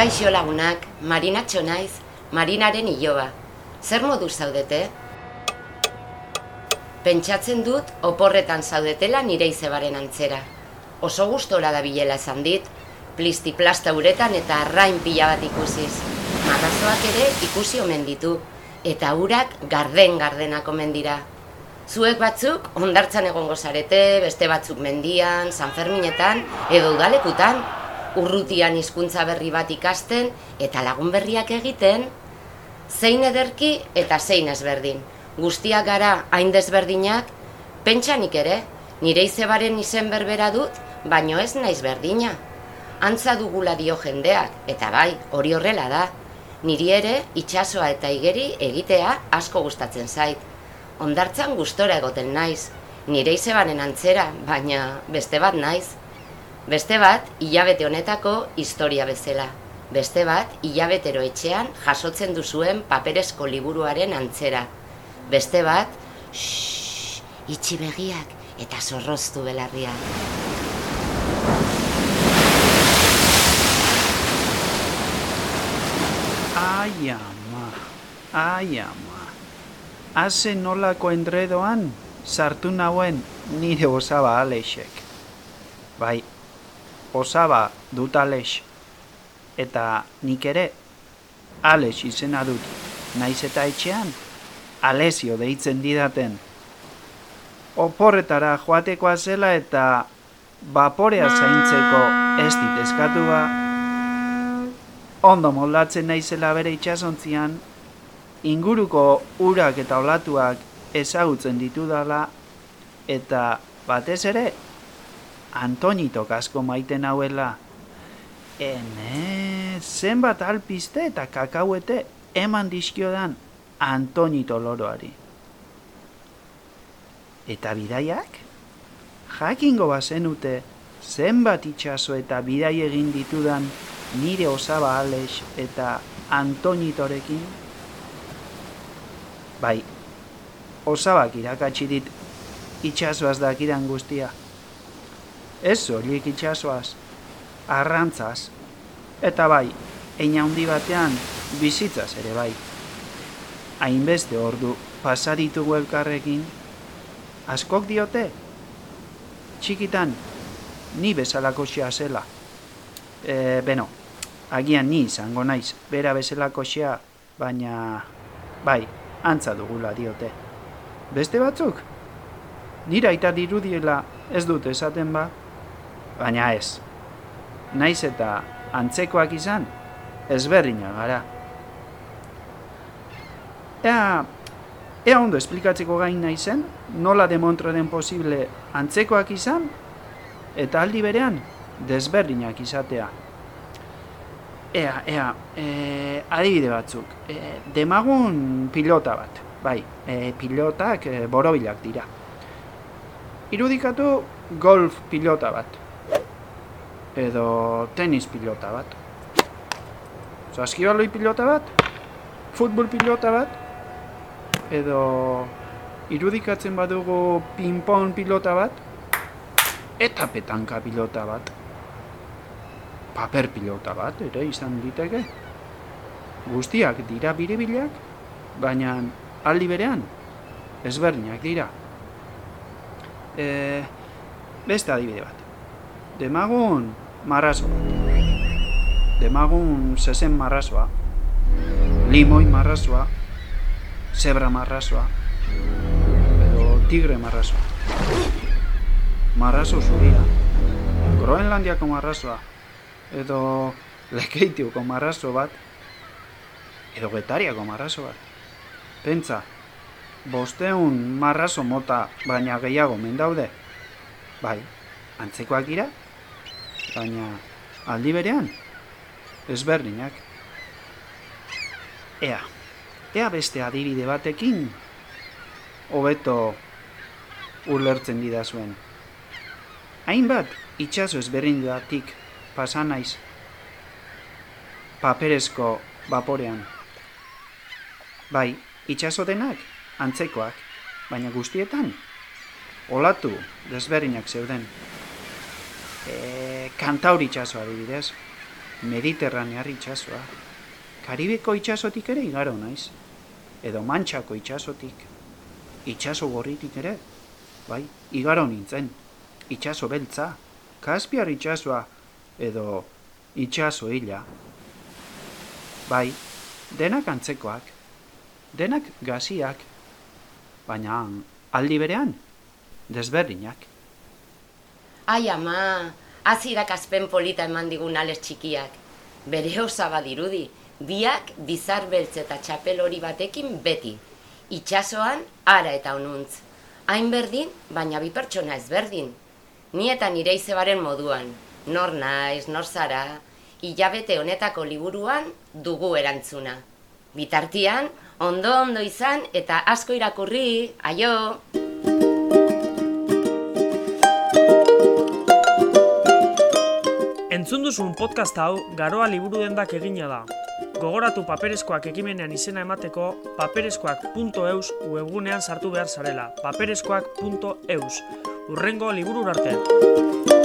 Kaixo lagunak, marinatxo naiz, marinaren iloba. Zer modu zaudete? Pentsatzen dut, oporretan zaudetela nire izebaren antzera. Oso gustora da bilela esan dit, plisti plasta uretan eta arrain pila bat ikusiz. Marrazoak ere ikusi omen ditu, eta urak garden gardenak omen dira. Zuek batzuk ondartzan egongo zarete, beste batzuk mendian, San Ferminetan edo udalekutan, urrutian hizkuntza berri bat ikasten eta lagun berriak egiten, zein ederki eta zein ezberdin. Guztiak gara hain desberdinak, pentsanik ere, nire izebaren izen berbera dut, baino ez naiz berdina. Antza dugula dio jendeak, eta bai, hori horrela da. Niri ere, itsasoa eta igeri egitea asko gustatzen zait. Ondartzan gustora egoten naiz, nire izebaren antzera, baina beste bat naiz. Beste bat, hilabete honetako historia bezala. Beste bat, hilabetero etxean jasotzen duzuen paperezko liburuaren antzera. Beste bat, shhh, itxi begiak eta zorroztu belarria. Ai ama, ai ama. Haze nolako endredoan sartu nauen nire osaba alexek. Bai, osaba dut alex. Eta nik ere alex izena dut. Naiz eta etxean, alezio deitzen didaten. Oporretara joatekoa zela eta baporea zaintzeko ez dit eskatu ba, ondo moldatzen naizela bere itxasontzian, inguruko urak eta olatuak ezagutzen ditudala, eta batez ere, Antonitok asko maiten hauela. Ene, zenbat alpiste eta kakauete eman dizkiodan Antonito loroari. Eta bidaiak? Jakingo bazenute zenbat itxaso eta bidai egin ditudan nire osaba Alex eta Antonitorekin? Bai, osabak irakatsi dit itxasoaz dakidan guztia. Ez horiek itxasoaz, arrantzaz, eta bai, eina handi batean bizitzaz ere bai. Hainbeste ordu pasaritugu elkarrekin, askok diote, txikitan, ni bezalako xea zela. E, beno, agian ni izango naiz, bera bezalako xea, baina, bai, antza dugula diote. Beste batzuk? Nira aita dirudiela ez dut esaten ba, baina ez. Naiz eta antzekoak izan, ezberdina gara. Ea, ea ondo esplikatzeko gain naizen, nola demontra den posible antzekoak izan, eta aldi berean, desberdinak izatea. Ea, ea, e, adibide batzuk, e, demagun pilota bat, bai, e, pilotak e, borobilak dira. Irudikatu golf pilota bat, edo tenis pilota bat. Zaskibaloi pilota bat, futbol pilota bat, edo irudikatzen badugu pinpon pilota bat, eta petanka pilota bat. Paper pilota bat, ere izan diteke. Guztiak dira biribilak, baina aldi berean, ezberdinak dira. E, beste adibide bat. Demagun marrazo bat. Demagun zezen marrazoa. Limoi marrazoa. Zebra marrazoa. Edo tigre marrazoa marrazo zuria, Groenlandiako marrazoa, edo lekeitiuko marrazo bat, edo getariako marrazo bat. Pentsa, bosteun marrazo mota baina gehiago mendaude, bai, antzekoak dira, baina aldi berean, ezberdinak. Ea, ea beste adibide batekin, hobeto ulertzen didazuen. zuen hainbat itxaso ezberdin datik pasan naiz paperezko baporean. Bai, itxaso denak, antzekoak, baina guztietan, olatu desberdinak zeuden. E, kantauri itxaso adibidez, Mediterranear itxasoa. Karibeko itxasotik ere igaro naiz. Edo mantxako itxasotik. Itxaso gorritik ere. Bai, igaro nintzen. Itxaso beltza. Kaspiar itxasoa. Edo itxaso hila. Bai, denak antzekoak. Denak gaziak. Baina aldi berean, desberdinak. Ai ama, azirak azpen polita eman digun ales txikiak. Bere osaba dirudi, biak bizar beltz eta txapel hori batekin beti. Itxasoan, ara eta onuntz. Hain berdin, baina bi pertsona ezberdin. Ni eta nire izebaren moduan. Nor naiz, nor zara, hilabete honetako liburuan dugu erantzuna. Bitartian, ondo-ondo izan eta asko irakurri, aio! Entzun duzun podcast hau garoa liburu dendak egina da. Gogoratu paperezkoak ekimenean izena emateko paperezkoak.eus webgunean sartu behar zarela. paperezkoak.eus. Urrengo liburu arte.